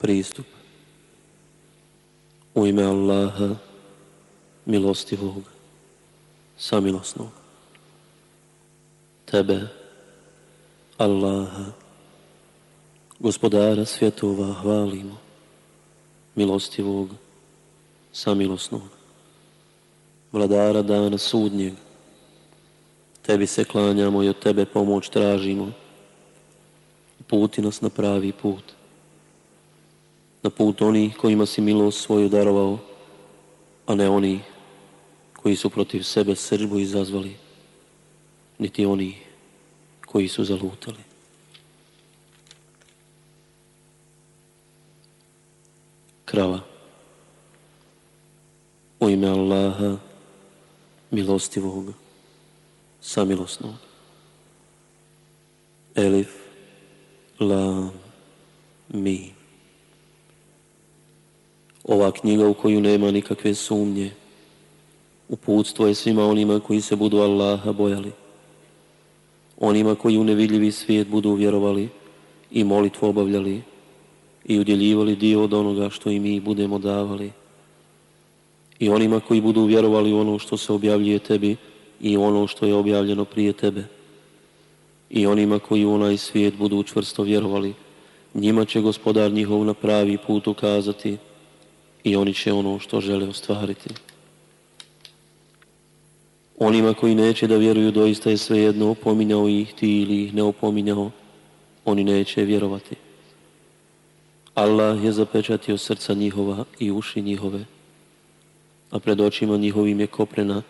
pristup u ime Allaha milostivog, samilosnog. Tebe, Allaha, gospodara svjetova, hvalimo, milostivog, samilosnog, vladara dana sudnjeg, tebi se klanjamo i od tebe pomoć tražimo, puti nas na pravi put na put oni kojima si milost svoju darovao, a ne oni koji su protiv sebe srđbu izazvali, niti oni koji su zalutali. Krava U ime Allaha, milostivog, samilosnog. Elif, Lam, Mi. Ova knjiga u koju nema nikakve sumnje. Uputstvo je svima onima koji se budu Allaha bojali. Onima koji u nevidljivi svijet budu vjerovali i molitvu obavljali i udjeljivali dio od onoga što i mi budemo davali. I onima koji budu vjerovali u ono što se objavljuje tebi i ono što je objavljeno prije tebe. I onima koji u onaj svijet budu čvrsto vjerovali, njima će gospodar njihov na pravi put ukazati – i oni će ono što žele ostvariti. Onima koji neće da vjeruju doista je svejedno opominjao ih ti ili ih ne opominjao, oni neće vjerovati. Allah je zapečatio srca njihova i uši njihove, a pred očima njihovim je koprena,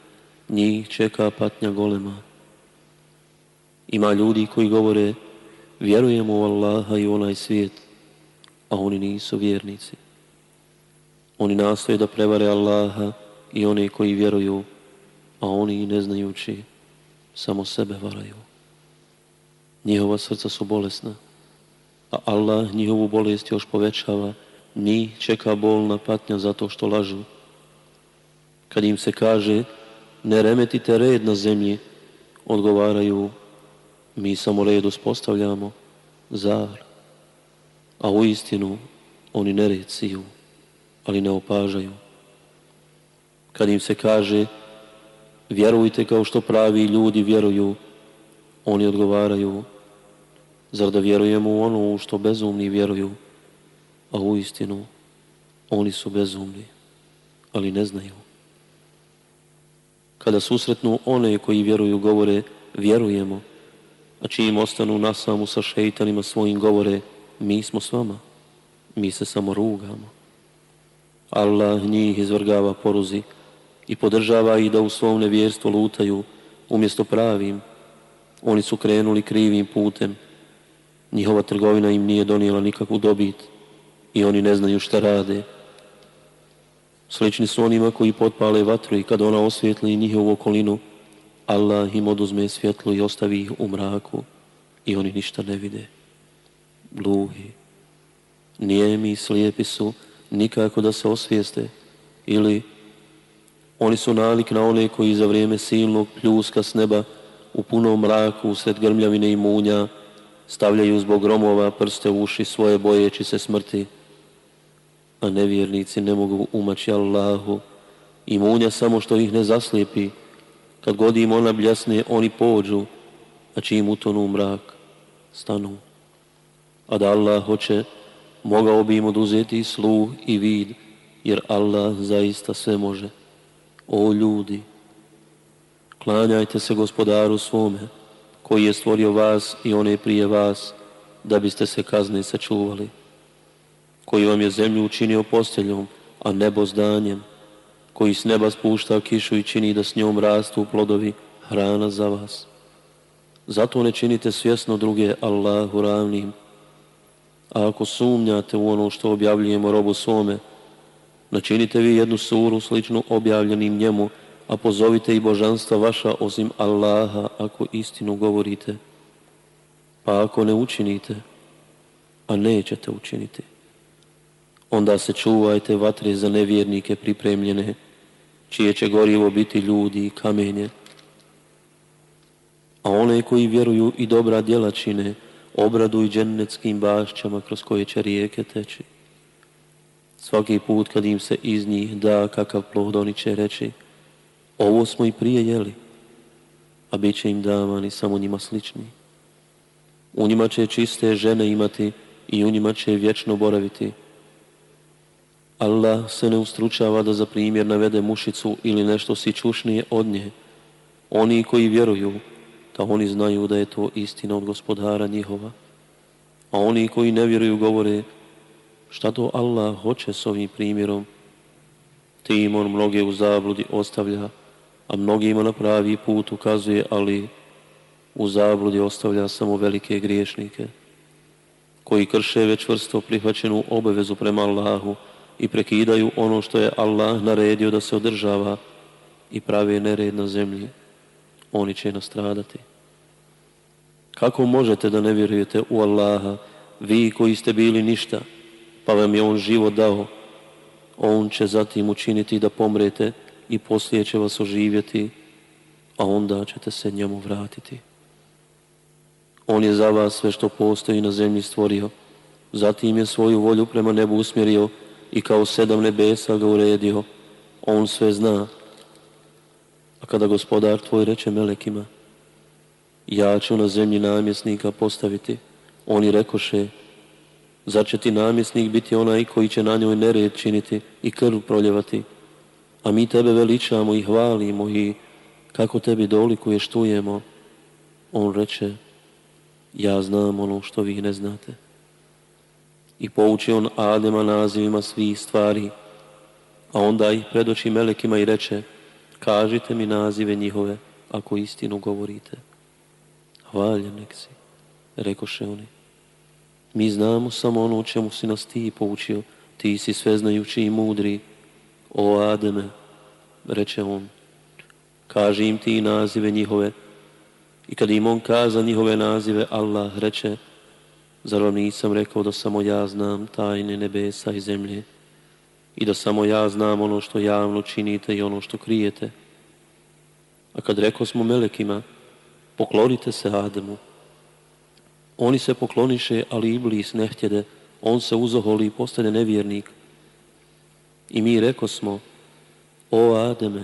njih čeka patnja golema. Ima ljudi koji govore, vjerujemo u Allaha i onaj svijet, a oni nisu vjernici. Oni nastoje da prevare Allaha i one koji vjeruju, a oni ne znajući samo sebe varaju. Njihova srca su bolesna, a Allah njihovu bolest još povećava. Njih čeka bolna patnja zato što lažu. Kad im se kaže ne remetite red na zemlji, odgovaraju mi samo red uspostavljamo, zar, a u istinu oni ne reciju ali ne opažaju. Kad im se kaže vjerujte kao što pravi ljudi vjeruju, oni odgovaraju zar da vjerujemo u ono što bezumni vjeruju, a u istinu oni su bezumni, ali ne znaju. Kada susretnu one koji vjeruju govore vjerujemo, a čim ostanu nasamu sa šeitanima svojim govore mi smo s vama, mi se samo rugamo. Allah njih izvrgava poruzi i podržava ih da u svom nevjerstvu lutaju umjesto pravim. Oni su krenuli krivim putem. Njihova trgovina im nije donijela nikakvu dobit i oni ne znaju šta rade. Slični su onima koji potpale vatru i kada ona osvijetli njihovu okolinu, Allah im oduzme svjetlo i ostavi ih u mraku i oni ništa ne vide. Gluhi, nijemi i slijepi su, nikako da se osvijeste ili oni su nalik na one koji za vrijeme silnog pljuska s neba u punom mraku usred grmljavine i munja stavljaju zbog gromova prste u uši svoje bojeći se smrti. A nevjernici ne mogu umaći Allahu i munja samo što ih ne zaslijepi. Kad god im ona bljasne, oni pođu, a čim utonu u mrak, stanu. A da Allah hoće mogao bi im oduzeti i sluh i vid, jer Allah zaista sve može. O ljudi, klanjajte se gospodaru svome, koji je stvorio vas i one prije vas, da biste se kazne sačuvali, koji vam je zemlju učinio posteljom, a nebo zdanjem, koji s neba spušta kišu i čini da s njom rastu plodovi hrana za vas. Zato ne činite svjesno druge Allahu ravnim, a ako sumnjate u ono što objavljujemo robu svome, načinite vi jednu suru sličnu objavljenim njemu, a pozovite i božanstva vaša osim Allaha ako istinu govorite. Pa ako ne učinite, a nećete učiniti, onda se čuvajte vatre za nevjernike pripremljene, čije će gorivo biti ljudi i kamenje. A one koji vjeruju i dobra djela čine, obraduj dženeckim bašćama kroz koje će rijeke teći. Svaki put kad im se iz njih da kakav plod, oni će reći ovo smo i prije jeli, a bit će im davani samo njima slični. U njima će čiste žene imati i u njima će vječno boraviti. Allah se ne ustručava da za primjer navede mušicu ili nešto sićušnije od nje. Oni koji vjeruju, da oni znaju da je to istina od gospodara njihova. A oni koji ne vjeruju govore šta to Allah hoće s ovim primjerom. Tim on mnoge u zabludi ostavlja, a mnogima na pravi put ukazuje, ali u zabludi ostavlja samo velike griješnike koji krše već vrsto prihvaćenu obavezu prema Allahu i prekidaju ono što je Allah naredio da se održava i prave nered na zemlji oni će nastradati. Kako možete da ne vjerujete u Allaha, vi koji ste bili ništa, pa vam je On život dao, On će zatim učiniti da pomrete i poslije će vas oživjeti, a onda ćete se njemu vratiti. On je za vas sve što postoji na zemlji stvorio, zatim je svoju volju prema nebu usmjerio i kao sedam nebesa ga uredio. On sve zna, kada gospodar tvoj reče melekima, ja ću na zemlji namjesnika postaviti, oni rekoše, zar će ti namjesnik biti onaj koji će na njoj nered činiti i krv proljevati, a mi tebe veličamo i hvalimo i kako tebi doliku štujemo, on reče, ja znam ono što vi ne znate. I pouči on Adema nazivima svih stvari, a onda ih predoči melekima i reče, kažite mi nazive njihove, ako istinu govorite. Hvaljen nek si, rekoše oni. Mi znamo samo ono o čemu si nas ti poučio, ti si sveznajući i mudri. O Ademe, reče on, kaži im ti nazive njihove. I kad im on kaza njihove nazive, Allah reče, zar vam nisam rekao da samo ja znam tajne nebesa i zemlje? i da samo ja znam ono što javno činite i ono što krijete. A kad rekao smo melekima, poklonite se Ademu. Oni se pokloniše, ali Iblis ne htjede, on se uzoholi i postane nevjernik. I mi reko smo, o Ademe,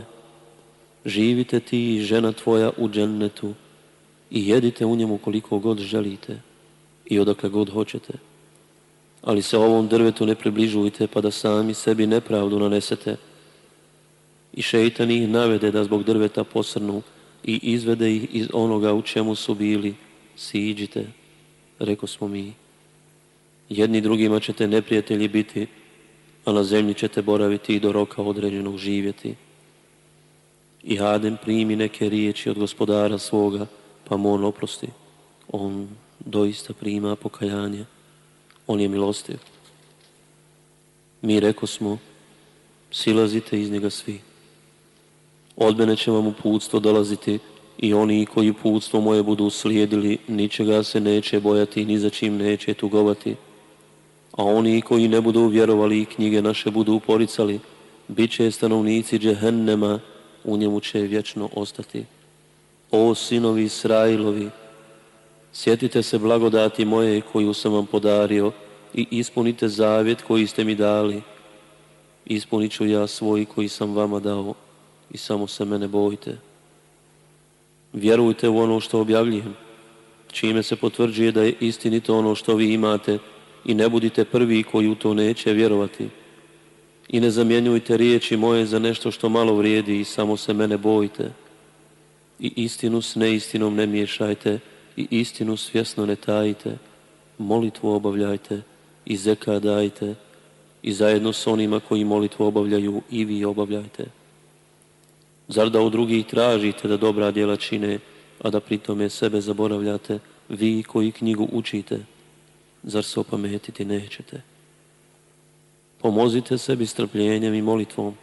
živite ti i žena tvoja u džennetu i jedite u njemu koliko god želite i odakle god hoćete ali se ovom drvetu ne približujte pa da sami sebi nepravdu nanesete. I šeitan ih navede da zbog drveta posrnu i izvede ih iz onoga u čemu su bili. Siđite, reko smo mi. Jedni drugima ćete neprijatelji biti, a na zemlji ćete boraviti i do roka određenog živjeti. I Adem primi neke riječi od gospodara svoga, pa mu on oprosti. On doista prima pokajanje on je milostiv. Mi reko smo, silazite iz njega svi. Od mene će vam uputstvo dolaziti i oni koji putstvo moje budu slijedili, ničega se neće bojati, ni za čim neće tugovati. A oni koji ne budu vjerovali i knjige naše budu uporicali, bit će stanovnici džehennema, u njemu će vječno ostati. O sinovi Israilovi, sjetite se blagodati moje koju sam vam podario, i ispunite zavjet koji ste mi dali. Ispunit ću ja svoj koji sam vama dao i samo se mene bojite. Vjerujte u ono što objavljujem, čime se potvrđuje da je istinito ono što vi imate i ne budite prvi koji u to neće vjerovati. I ne zamjenjujte riječi moje za nešto što malo vrijedi i samo se mene bojite. I istinu s neistinom ne miješajte i istinu svjesno ne tajite. Molitvu obavljajte i zeka dajte i zajedno s onima koji molitvu obavljaju i vi obavljajte. Zar da u drugih tražite da dobra djela čine, a da pritome sebe zaboravljate, vi koji knjigu učite, zar se opametiti nećete? Pomozite sebi strpljenjem i molitvom,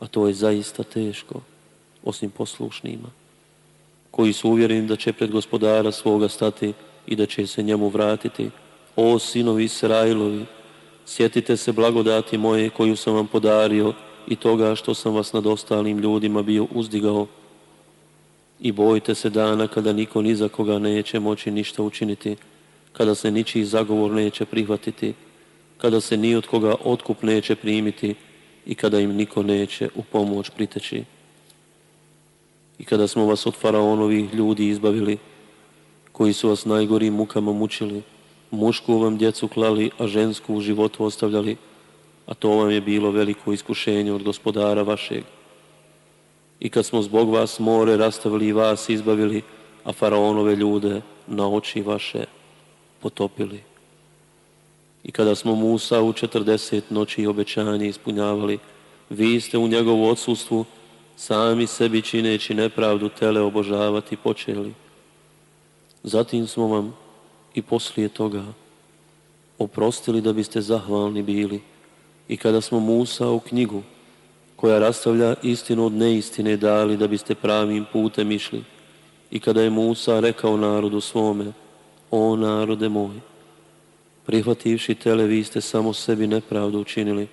a to je zaista teško, osim poslušnima, koji su uvjereni da će pred gospodara svoga stati i da će se njemu vratiti, o sinovi Israilovi, sjetite se blagodati moje koju sam vam podario i toga što sam vas nad ostalim ljudima bio uzdigao. I bojte se dana kada niko ni za koga neće moći ništa učiniti, kada se ničiji zagovor neće prihvatiti, kada se ni od koga otkup neće primiti i kada im niko neće u pomoć priteći. I kada smo vas od faraonovih ljudi izbavili, koji su vas najgorim mukama mučili, mušku vam djecu klali, a žensku u životu ostavljali, a to vam je bilo veliko iskušenje od gospodara vašeg. I kad smo zbog vas more rastavili i vas izbavili, a faraonove ljude na oči vaše potopili. I kada smo Musa u četrdeset noći obećanje ispunjavali, vi ste u njegovu odsustvu sami sebi čineći nepravdu tele obožavati počeli. Zatim smo vam i poslije toga oprostili da biste zahvalni bili i kada smo Musa u knjigu koja rastavlja istinu od neistine dali da biste pravim putem išli i kada je Musa rekao narodu svome o narode moj prihvativši tele vi ste samo sebi nepravdu učinili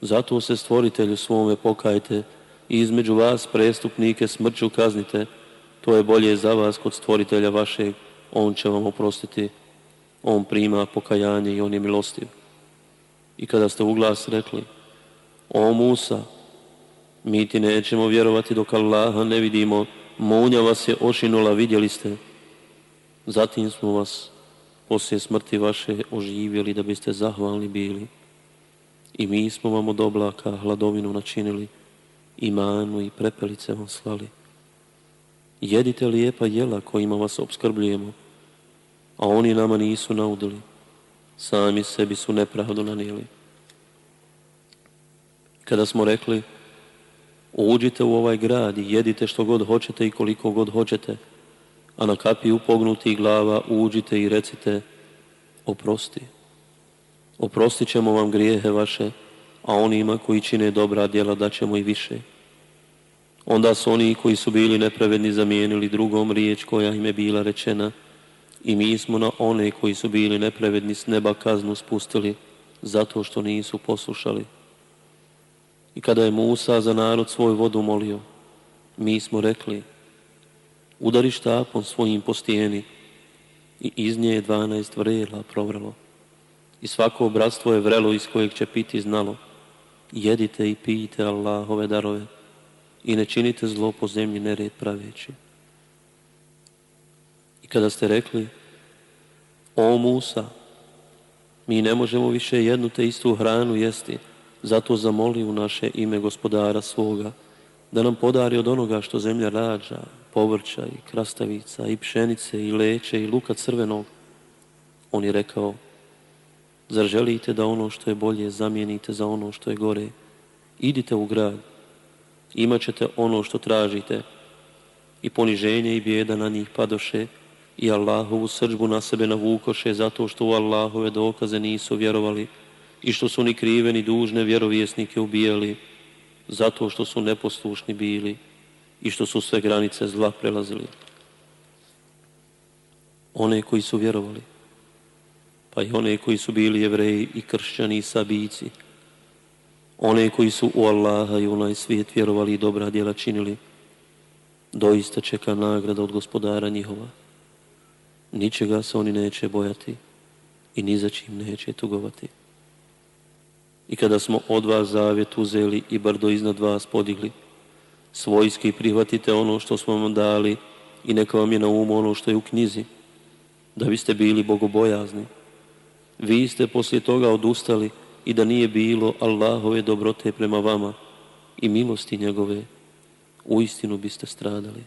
zato se stvoritelju svome pokajte i između vas prestupnike smrću kaznite to je bolje za vas kod stvoritelja vašeg on će vam oprostiti, On prima pokajanje i On je milostiv. I kada ste u glas rekli, O Musa, mi ti nećemo vjerovati dok Allaha ne vidimo, munja vas je ošinula, vidjeli ste. Zatim smo vas poslije smrti vaše oživjeli da biste zahvalni bili. I mi smo vam od oblaka hladovinu načinili, imanu i prepelice vam slali jedite lijepa jela kojima vas obskrbljujemo, a oni nama nisu naudili, sami sebi su nepravdu nanijeli. Kada smo rekli, uđite u ovaj grad i jedite što god hoćete i koliko god hoćete, a na kapi upognutih glava uđite i recite, oprosti. Oprostit ćemo vam grijehe vaše, a onima koji čine dobra djela daćemo i više Onda su oni koji su bili nepravedni zamijenili drugom riječ koja im je bila rečena i mi smo na one koji su bili nepravedni s neba kaznu spustili zato što nisu poslušali. I kada je Musa za narod svoju vodu molio, mi smo rekli, udari štapom svojim po stijeni i iz nje je dvanaest vrela provrelo. I svako bratstvo je vrelo iz kojeg će piti znalo. Jedite i pijte Allahove darove i ne činite zlo po zemlji nered praveći. I kada ste rekli, o Musa, mi ne možemo više jednu te istu hranu jesti, zato zamoli u naše ime gospodara svoga, da nam podari od onoga što zemlja rađa, povrća i krastavica i pšenice i leće i luka crvenog. On je rekao, zar želite da ono što je bolje zamijenite za ono što je gore? Idite u grad imat ćete ono što tražite. I poniženje i bijeda na njih padoše i Allahovu srđbu na sebe navukoše zato što u Allahove dokaze nisu vjerovali i što su ni krive ni dužne vjerovjesnike ubijali zato što su neposlušni bili i što su sve granice zla prelazili. One koji su vjerovali, pa i one koji su bili jevreji i kršćani i sabici, one koji su u Allaha i u onaj svijet vjerovali i dobra djela činili, doista čeka nagrada od gospodara njihova. Ničega se oni neće bojati i ni za čim neće tugovati. I kada smo od vas zavjet uzeli i do iznad vas podigli, svojski prihvatite ono što smo vam dali i neka vam je na umu ono što je u knjizi, da biste bili bogobojazni. Vi ste poslije toga odustali i da nije bilo Allahove dobrote prema vama i milosti njegove, uistinu biste stradali.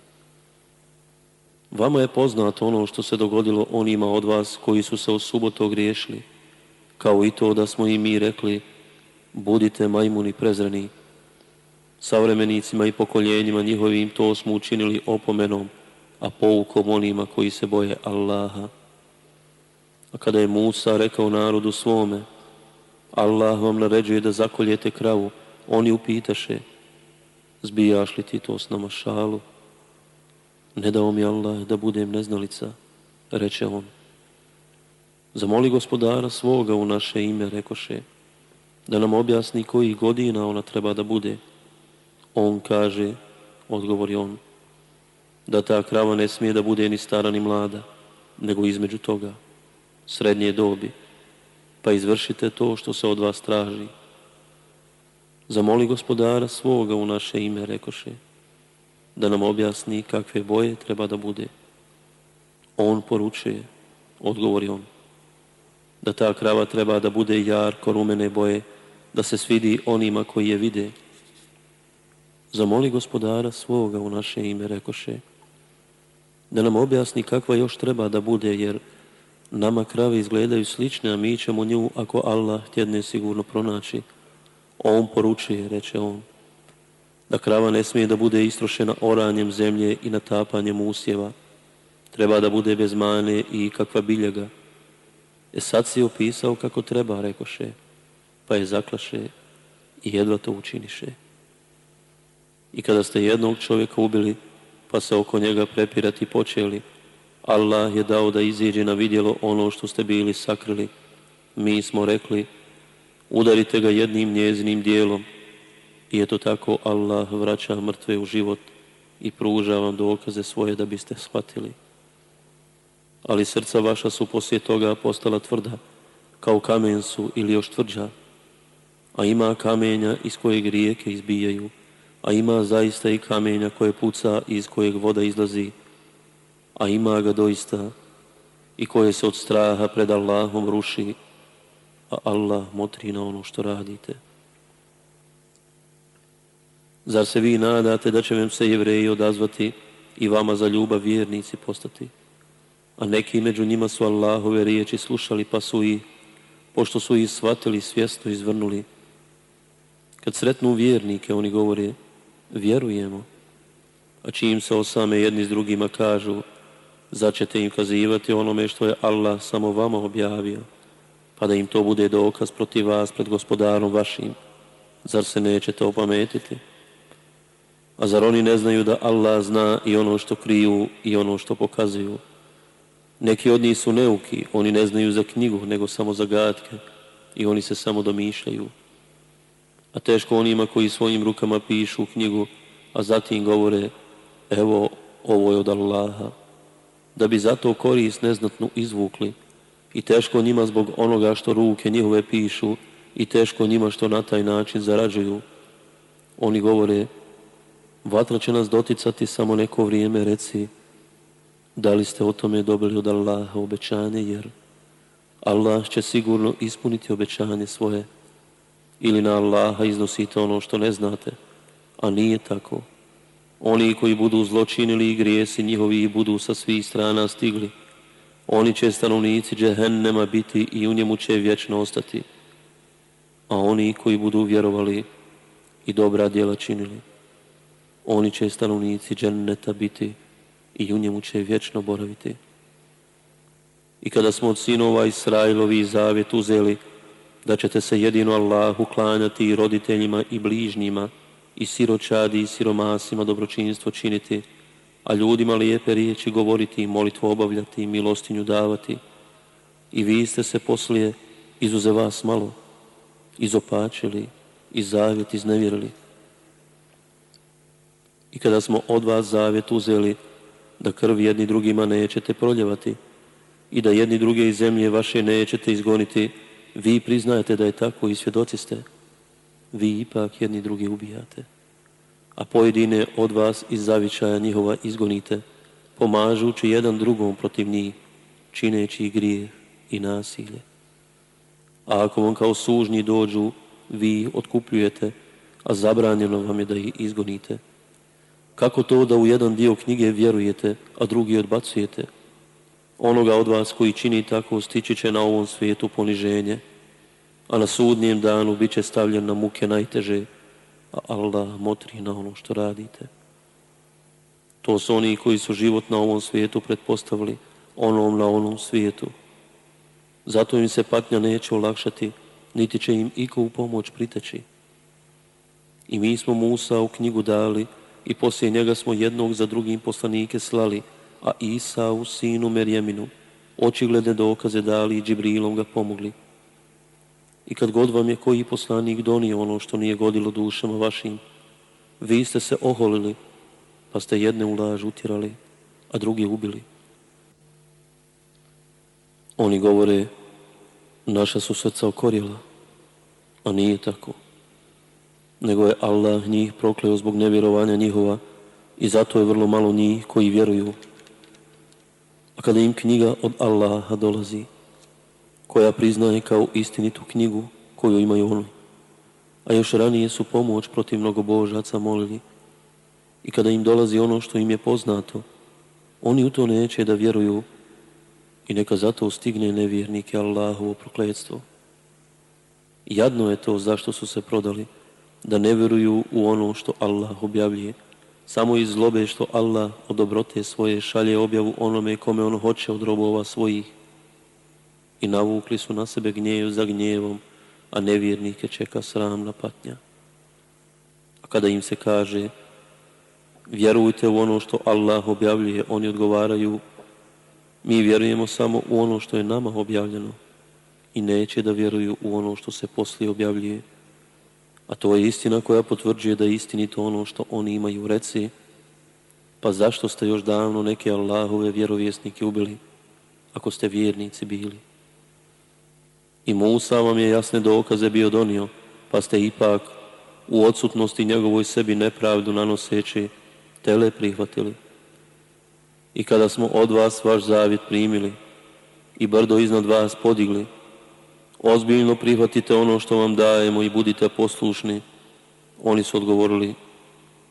Vama je poznato ono što se dogodilo onima od vas koji su se u subotu griješili, kao i to da smo i mi rekli, budite majmuni prezreni. Savremenicima i pokoljenjima njihovim to smo učinili opomenom, a poukom onima koji se boje Allaha. A kada je Musa rekao narodu svome, Allah vam naređuje da zakoljete kravu. Oni upitaše, zbijaš li ti to s nama šalu? Ne dao mi Allah da budem neznalica, reče on. Zamoli gospodara svoga u naše ime, rekoše, da nam objasni kojih godina ona treba da bude. On kaže, odgovori on, da ta krava ne smije da bude ni stara ni mlada, nego između toga, srednje dobi pa izvršite to što se od vas traži. Zamoli gospodara svoga u naše ime, rekoše, da nam objasni kakve boje treba da bude. On poručuje, odgovori on, da ta krava treba da bude jarko rumene boje, da se svidi onima koji je vide. Zamoli gospodara svoga u naše ime, rekoše, da nam objasni kakva još treba da bude, jer Nama krave izgledaju slične, a mi ćemo nju, ako Allah tjedne, sigurno pronaći. On poručuje, reče on, da krava ne smije da bude istrošena oranjem zemlje i natapanjem usjeva. Treba da bude bez mane i kakva biljega. E sad si opisao kako treba, rekoše, pa je zaklaše i jedva to učiniše. I kada ste jednog čovjeka ubili, pa se oko njega prepirati počeli, Allah je dao da iziđe na vidjelo ono što ste bili sakrili. Mi smo rekli, udarite ga jednim njezinim dijelom. I eto tako Allah vraća mrtve u život i pruža vam dokaze svoje da biste shvatili. Ali srca vaša su poslije toga postala tvrda, kao kamen su ili još tvrđa. A ima kamenja iz kojeg rijeke izbijaju, a ima zaista i kamenja koje puca i iz kojeg voda izlazi, a ima ga doista, i koje se od straha pred Allahom ruši, a Allah motri na ono što radite. Zar se vi nadate da će vam se jevreji odazvati i vama za ljubav vjernici postati? A neki među njima su Allahove riječi slušali pa su i, pošto su ih shvatili, svjesno izvrnuli. Kad sretnu vjernike, oni govore, vjerujemo, a čim se osame jedni s drugima kažu, začete ćete im kazivati onome što je Allah samo vama objavio, pa da im to bude dokaz protiv vas pred gospodarom vašim, zar se nećete opametiti? A zar oni ne znaju da Allah zna i ono što kriju i ono što pokazuju? Neki od njih su neuki, oni ne znaju za knjigu, nego samo za gatke i oni se samo domišljaju. A teško onima koji svojim rukama pišu knjigu, a zatim govore, evo, ovo je od Allaha da bi zato korist neznatnu izvukli i teško njima zbog onoga što ruke njihove pišu i teško njima što na taj način zarađuju. Oni govore, vatra će nas doticati samo neko vrijeme, reci, da li ste o tome dobili od Allaha obećanje, jer Allah će sigurno ispuniti obećanje svoje ili na Allaha iznosite ono što ne znate, a nije tako. Oni koji budu zločinili i grijesi njihovi budu sa svih strana stigli. Oni će stanovnici džehennema biti i u njemu će vječno ostati. A oni koji budu vjerovali i dobra djela činili, oni će stanovnici dženneta biti i u njemu će vječno boraviti. I kada smo od sinova Israilovi zavjet uzeli da ćete se jedino Allahu klanjati i roditeljima i bližnjima, i siročadi i siromasima dobročinstvo činiti, a ljudima lijepe riječi govoriti i molitvu obavljati i milostinju davati. I vi ste se poslije, izuze vas malo, izopačili i zavjet iznevjerili. I kada smo od vas zavjet uzeli da krv jedni drugima nećete proljevati i da jedni druge iz zemlje vaše nećete izgoniti, vi priznajete da je tako i svjedoci ste vi ipak jedni drugi ubijate, a pojedine od vas iz zavičaja njihova izgonite, pomažući jedan drugom protiv njih, čineći grije i nasilje. A ako vam kao sužnji dođu, vi otkupljujete, a zabranjeno vam je da ih izgonite. Kako to da u jedan dio knjige vjerujete, a drugi odbacujete? Onoga od vas koji čini tako stići će na ovom svijetu poniženje, a na sudnijem danu bit će stavljen na muke najteže, a Allah motri na ono što radite. To su oni koji su život na ovom svijetu pretpostavili onom na onom svijetu. Zato im se patnja neće olakšati, niti će im iko u pomoć priteći. I mi smo Musa u knjigu dali i poslije njega smo jednog za drugim poslanike slali, a Isa u sinu Merjeminu očigledne dokaze dali i Džibrilom ga pomogli i kad god vam je koji poslanik donio ono što nije godilo dušama vašim, vi ste se oholili, pa ste jedne u laž utjerali, a drugi ubili. Oni govore, naša su srca okorjela, a nije tako. Nego je Allah njih prokleo zbog nevjerovanja njihova i zato je vrlo malo njih koji vjeruju. A kada im knjiga od Allaha dolazi, koja priznaje kao istinitu knjigu koju imaju oni. A još ranije su pomoć protiv mnogobožaca molili i kada im dolazi ono što im je poznato, oni u to neće da vjeruju i neka zato stigne nevjernike Allahovo prokledstvo. Jadno je to zašto su se prodali, da ne vjeruju u ono što Allah objavljuje, samo iz zlobe što Allah od dobrote svoje šalje objavu onome kome on hoće od robova svojih i navukli su na sebe gnjeju za gnjevom, a nevjernike čeka sramna patnja. A kada im se kaže, vjerujte u ono što Allah objavljuje, oni odgovaraju, mi vjerujemo samo u ono što je nama objavljeno i neće da vjeruju u ono što se poslije objavljuje. A to je istina koja potvrđuje da je istinito ono što oni imaju reci, pa zašto ste još davno neke Allahove vjerovjesnike ubili, ako ste vjernici bili? I Musa vam je jasne dokaze bio donio, pa ste ipak u odsutnosti njegovoj sebi nepravdu nanoseći tele prihvatili. I kada smo od vas vaš zavjet primili i brdo iznad vas podigli, ozbiljno prihvatite ono što vam dajemo i budite poslušni. Oni su odgovorili,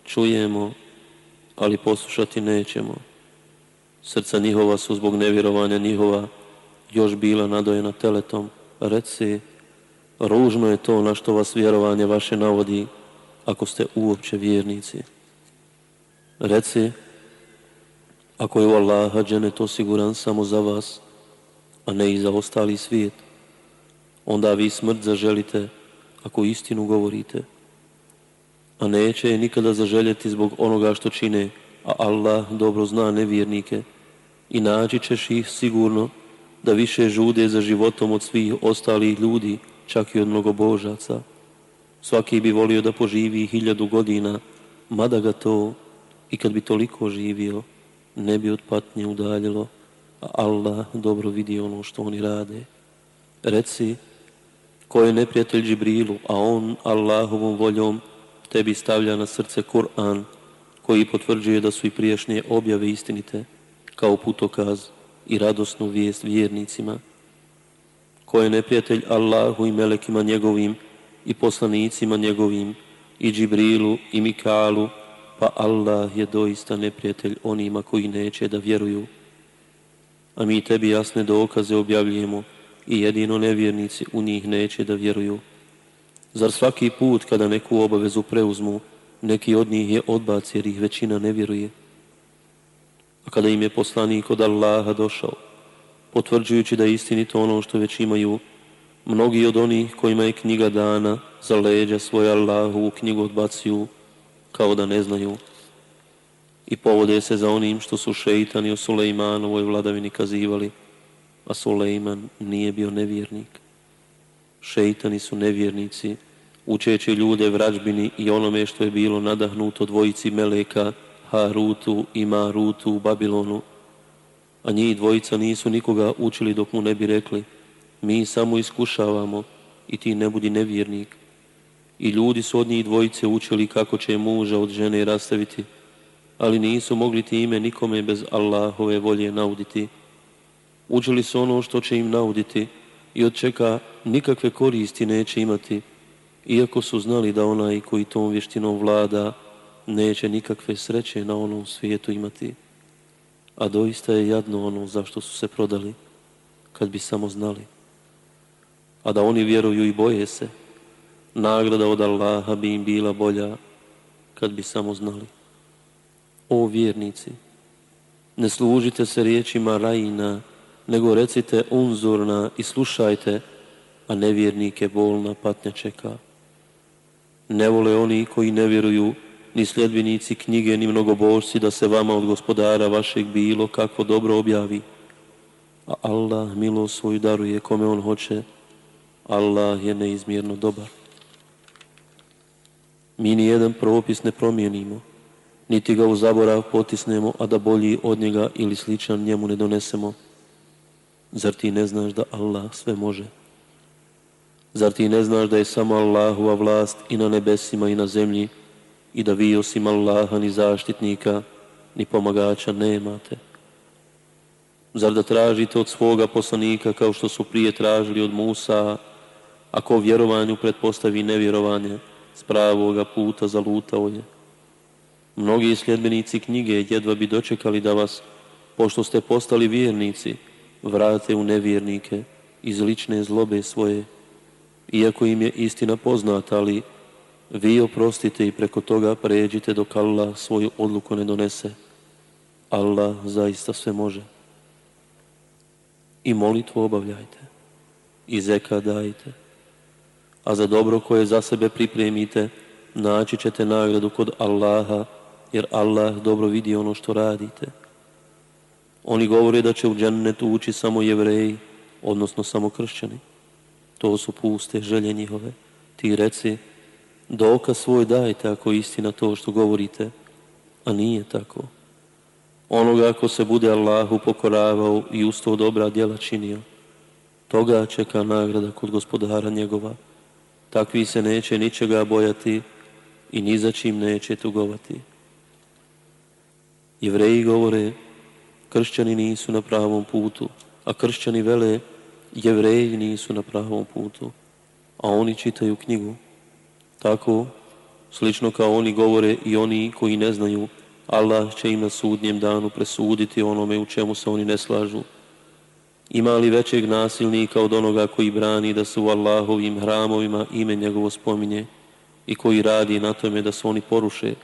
čujemo, ali poslušati nećemo. Srca njihova su zbog nevjerovanja njihova još bila nadojena teletom reci, ružno je to na što vas vjerovanje vaše navodi, ako ste uopće vjernici. Reci, ako je u Allaha to siguran samo za vas, a ne i za ostali svijet, onda vi smrt zaželite ako istinu govorite, a neće je nikada zaželjeti zbog onoga što čine, a Allah dobro zna nevjernike i naći ćeš ih sigurno da više žude za životom od svih ostalih ljudi, čak i od mnogobožaca. Svaki bi volio da poživi hiljadu godina, mada ga to, i kad bi toliko živio, ne bi od patnje udaljilo, a Allah dobro vidi ono što oni rade. Reci, ko je neprijatelj Džibrilu, a on Allahovom voljom tebi stavlja na srce Kur'an, koji potvrđuje da su i prijašnje objave istinite, kao putokaz i radosnu vijest vjernicima, koje je neprijatelj Allahu i melekima njegovim i poslanicima njegovim i Džibrilu i Mikalu, pa Allah je doista neprijatelj onima koji neće da vjeruju. A mi tebi jasne dokaze objavljujemo i jedino nevjernici u njih neće da vjeruju. Zar svaki put kada neku obavezu preuzmu, neki od njih je odbaci jer ih većina ne vjeruje? kada im je poslanik od Allaha došao, potvrđujući da je istinito ono što već imaju, mnogi od onih kojima je knjiga dana za leđa Allahu u knjigu odbaciju, kao da ne znaju i povode se za onim što su šeitani o Sulejmanovoj vladavini kazivali, a Sulejman nije bio nevjernik. Šeitani su nevjernici, učeći ljude vrađbini i onome što je bilo nadahnuto dvojici meleka, Harutu i Marutu u Babilonu, a njih dvojica nisu nikoga učili dok mu ne bi rekli mi samo iskušavamo i ti ne budi nevjernik. I ljudi su od njih dvojice učili kako će muža od žene rastaviti, ali nisu mogli ti ime nikome bez Allahove volje nauditi. Učili su ono što će im nauditi i od čeka nikakve koristi neće imati, iako su znali da onaj koji tom vještinom vlada, neće nikakve sreće na onom svijetu imati, a doista je jadno ono zašto su se prodali, kad bi samo znali. A da oni vjeruju i boje se, nagrada od Allaha bi im bila bolja, kad bi samo znali. O vjernici, ne služite se riječima rajina, nego recite unzorna i slušajte, a nevjernike bolna patnja čeka. Ne vole oni koji ne vjeruju, ni sljedbenici knjige, ni božci da se vama od gospodara vašeg bilo kako dobro objavi. A Allah milo svoju daruje kome on hoće. Allah je neizmjerno dobar. Mi ni jedan propis ne promijenimo, niti ga u zaborav potisnemo, a da bolji od njega ili sličan njemu ne donesemo. Zar ti ne znaš da Allah sve može? Zar ti ne znaš da je samo Allahova vlast i na nebesima i na zemlji, i da vi osim Allaha ni zaštitnika ni pomagača nemate. Zar da tražite od svoga poslanika kao što su prije tražili od Musa, ako vjerovanju pretpostavi nevjerovanje, s pravoga puta zalutao je. Mnogi sljedbenici knjige jedva bi dočekali da vas, pošto ste postali vjernici, vrate u nevjernike iz lične zlobe svoje, iako im je istina poznata, ali vi oprostite i preko toga pređite dok Allah svoju odluku ne donese. Allah zaista sve može. I molitvu obavljajte. I zeka dajte. A za dobro koje za sebe pripremite, naći ćete nagradu kod Allaha, jer Allah dobro vidi ono što radite. Oni govore da će u džennetu ući samo jevreji, odnosno samo kršćani. To su puste želje njihove. Ti reci, Dokaz svoj dajte ako je istina to što govorite, a nije tako. Onoga ako se bude Allahu pokoravao i usto dobra djela činio, toga čeka nagrada kod gospodara njegova. Takvi se neće ničega bojati i ni za čim neće tugovati. Jevreji govore, kršćani nisu na pravom putu, a kršćani vele, jevreji nisu na pravom putu, a oni čitaju knjigu tako, slično kao oni govore i oni koji ne znaju, Allah će im na sudnjem danu presuditi onome u čemu se oni ne slažu. Ima li većeg nasilnika od onoga koji brani da su u Allahovim hramovima ime njegovo spominje i koji radi na tome da se oni poruše?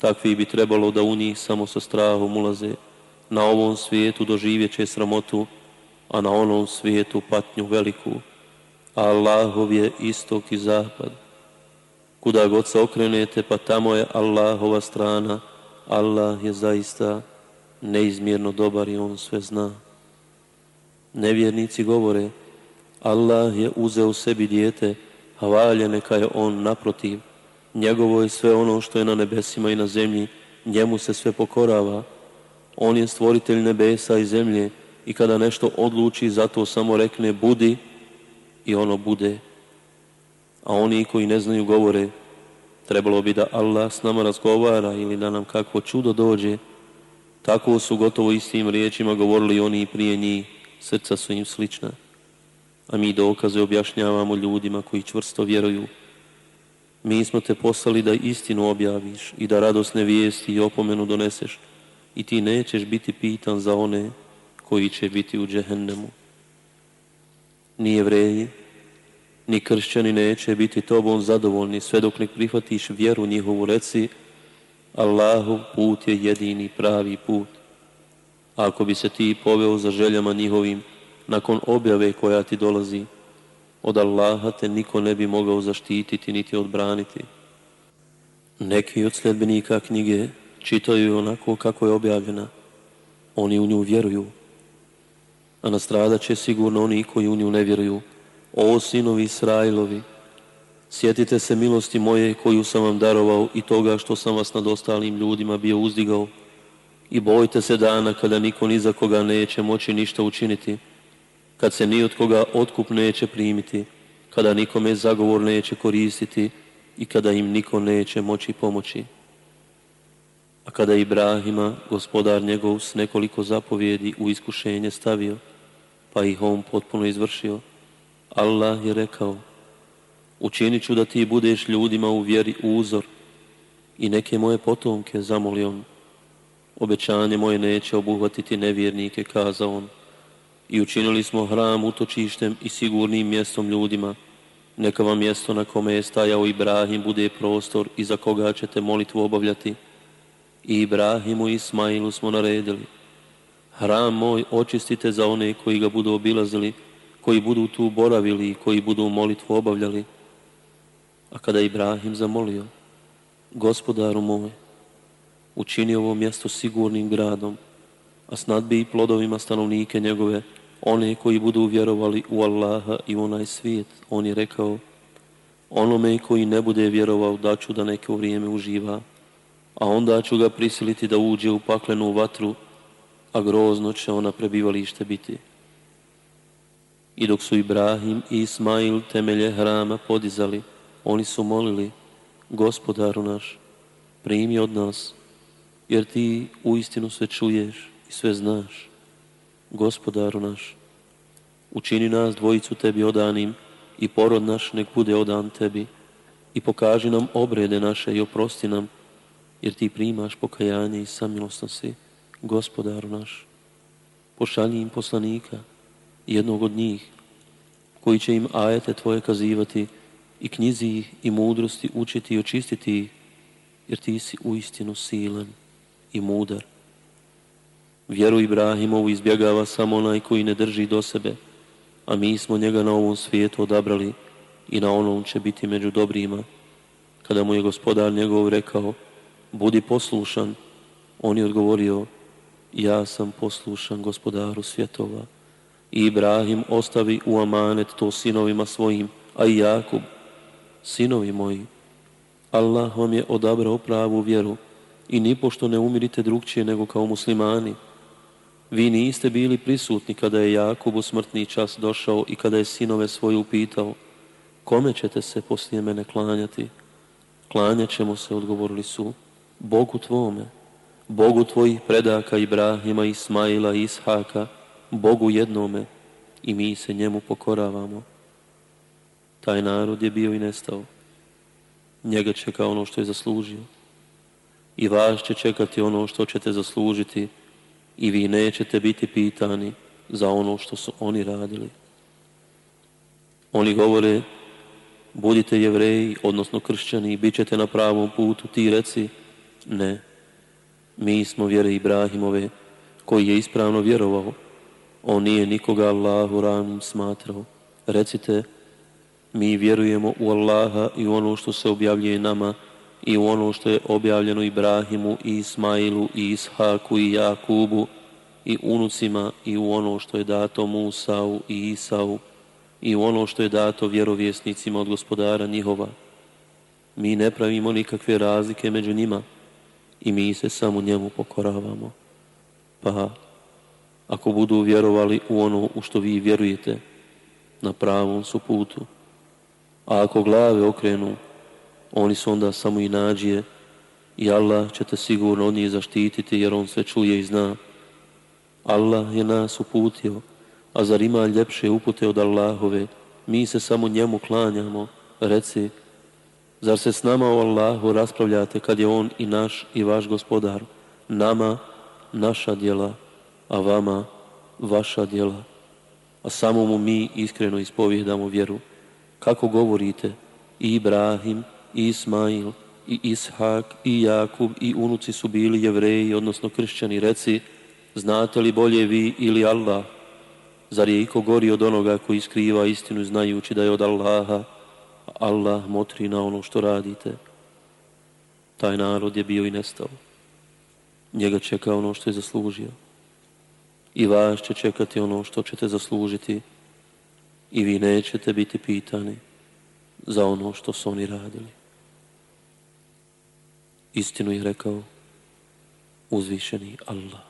Takvi bi trebalo da u njih samo sa strahom ulaze. Na ovom svijetu doživjet će sramotu, a na onom svijetu patnju veliku. Allahov je istok i zapad. Kuda god se okrenete, pa tamo je Allahova strana. Allah je zaista neizmjerno dobar i On sve zna. Nevjernici govore, Allah je uzeo sebi dijete, hvalje neka je On naprotiv. Njegovo je sve ono što je na nebesima i na zemlji, njemu se sve pokorava. On je stvoritelj nebesa i zemlje i kada nešto odluči, zato samo rekne budi i ono bude a oni koji ne znaju govore, trebalo bi da Allah s nama razgovara ili da nam kakvo čudo dođe. Tako su gotovo istim riječima govorili oni prije njih, srca su im slična. A mi dokaze objašnjavamo ljudima koji čvrsto vjeruju. Mi smo te poslali da istinu objaviš i da radosne vijesti i opomenu doneseš i ti nećeš biti pitan za one koji će biti u džehennemu. Nije vreje, ni kršćani neće biti tobom zadovoljni sve dok ne prihvatiš vjeru njihovu reci Allahov put je jedini pravi put. Ako bi se ti poveo za željama njihovim nakon objave koja ti dolazi, od Allaha te niko ne bi mogao zaštititi niti odbraniti. Neki od sljedbenika knjige čitaju onako kako je objavljena. Oni u nju vjeruju, a nastradaće sigurno oni koji u nju ne vjeruju. O sinovi Israilovi, sjetite se milosti moje koju sam vam darovao i toga što sam vas nad ostalim ljudima bio uzdigao i bojte se dana kada niko ni za koga neće moći ništa učiniti, kad se ni od koga otkup neće primiti, kada nikome zagovor neće koristiti i kada im niko neće moći pomoći. A kada Ibrahima, gospodar njegov, s nekoliko zapovjedi u iskušenje stavio, pa ih on potpuno izvršio, Allah je rekao, učinit ću da ti budeš ljudima u vjeri uzor i neke moje potomke, zamoli on. Obećanje moje neće obuhvatiti nevjernike, kaza on. I učinili smo hram utočištem i sigurnim mjestom ljudima. Neka vam mjesto na kome je stajao Ibrahim bude prostor i za koga ćete molitvu obavljati. I Ibrahimu i Ismailu smo naredili. Hram moj očistite za one koji ga budu obilazili, koji budu tu boravili i koji budu molitvu obavljali. A kada Ibrahim zamolio, gospodaru moj, učini ovo mjesto sigurnim gradom, a snadbi i plodovima stanovnike njegove, one koji budu vjerovali u Allaha i onaj svijet, on je rekao, onome koji ne bude vjerovao da ću da neko vrijeme uživa, a onda ću ga prisiliti da uđe u paklenu vatru, a grozno će ona prebivalište biti. I dok su Ibrahim i Ismail temelje hrama podizali, oni su molili, gospodaru naš, primi od nas, jer ti uistinu sve čuješ i sve znaš. Gospodaru naš, učini nas dvojicu tebi odanim i porod naš nek bude odan tebi i pokaži nam obrede naše i oprosti nam, jer ti primaš pokajanje i samilostnosti, si, gospodaru naš. Pošalji im poslanika, jednog od njih, koji će im ajete tvoje kazivati i knjizi ih i mudrosti učiti i očistiti ih, jer ti si istinu silan i mudar. Vjeru Ibrahimovu izbjegava samo onaj koji ne drži do sebe, a mi smo njega na ovom svijetu odabrali i na onom će biti među dobrima. Kada mu je gospodar njegov rekao, budi poslušan, on je odgovorio, ja sam poslušan gospodaru svjetova. I Ibrahim ostavi u amanet to sinovima svojim, a i Jakub, sinovi moji, Allah vam je odabrao pravu vjeru i nipošto ne umirite drugčije nego kao muslimani. Vi niste bili prisutni kada je Jakub u smrtni čas došao i kada je sinove svoje upitao kome ćete se poslije mene klanjati? Klanjat ćemo se, odgovorili su, Bogu tvome, Bogu tvojih predaka Ibrahima, Ismaila i Ishaka, Bogu jednome i mi se njemu pokoravamo. Taj narod je bio i nestao. Njega čeka ono što je zaslužio. I vas će čekati ono što ćete zaslužiti i vi nećete biti pitani za ono što su oni radili. Oni govore, budite jevreji, odnosno kršćani, bit ćete na pravom putu, ti reci, ne, mi smo vjere Ibrahimove, koji je ispravno vjerovao, on nije nikoga Allahu ravnim smatrao. Recite, mi vjerujemo u Allaha i u ono što se objavljuje nama i u ono što je objavljeno Ibrahimu i Ismailu i Ishaku i Jakubu i unucima i u ono što je dato Musau i Isau i u ono što je dato vjerovjesnicima od gospodara njihova. Mi ne pravimo nikakve razlike među njima i mi se samo njemu pokoravamo. Pa ako budu vjerovali u ono u što vi vjerujete, na pravom su putu. A ako glave okrenu, oni su onda samo i nađije i Allah će te sigurno od njih zaštititi jer on sve čuje i zna. Allah je nas uputio, a zar ima ljepše upute od Allahove? Mi se samo njemu klanjamo, reci, zar se s nama o Allahu raspravljate kad je on i naš i vaš gospodar, nama naša djela? a vama vaša djela, a samomu mi iskreno ispovjedamo vjeru, kako govorite i Ibrahim, i Ismail, i Ishak, i Jakub, i unuci su bili jevreji, odnosno kršćani, reci, znate li bolje vi ili Allah? Zar je iko gori od onoga koji skriva istinu znajući da je od Allaha, a Allah motri na ono što radite? Taj narod je bio i nestao. Njega čeka ono što je zaslužio i vas će čekati ono što ćete zaslužiti i vi nećete biti pitani za ono što su oni radili. Istinu je rekao uzvišeni Allah.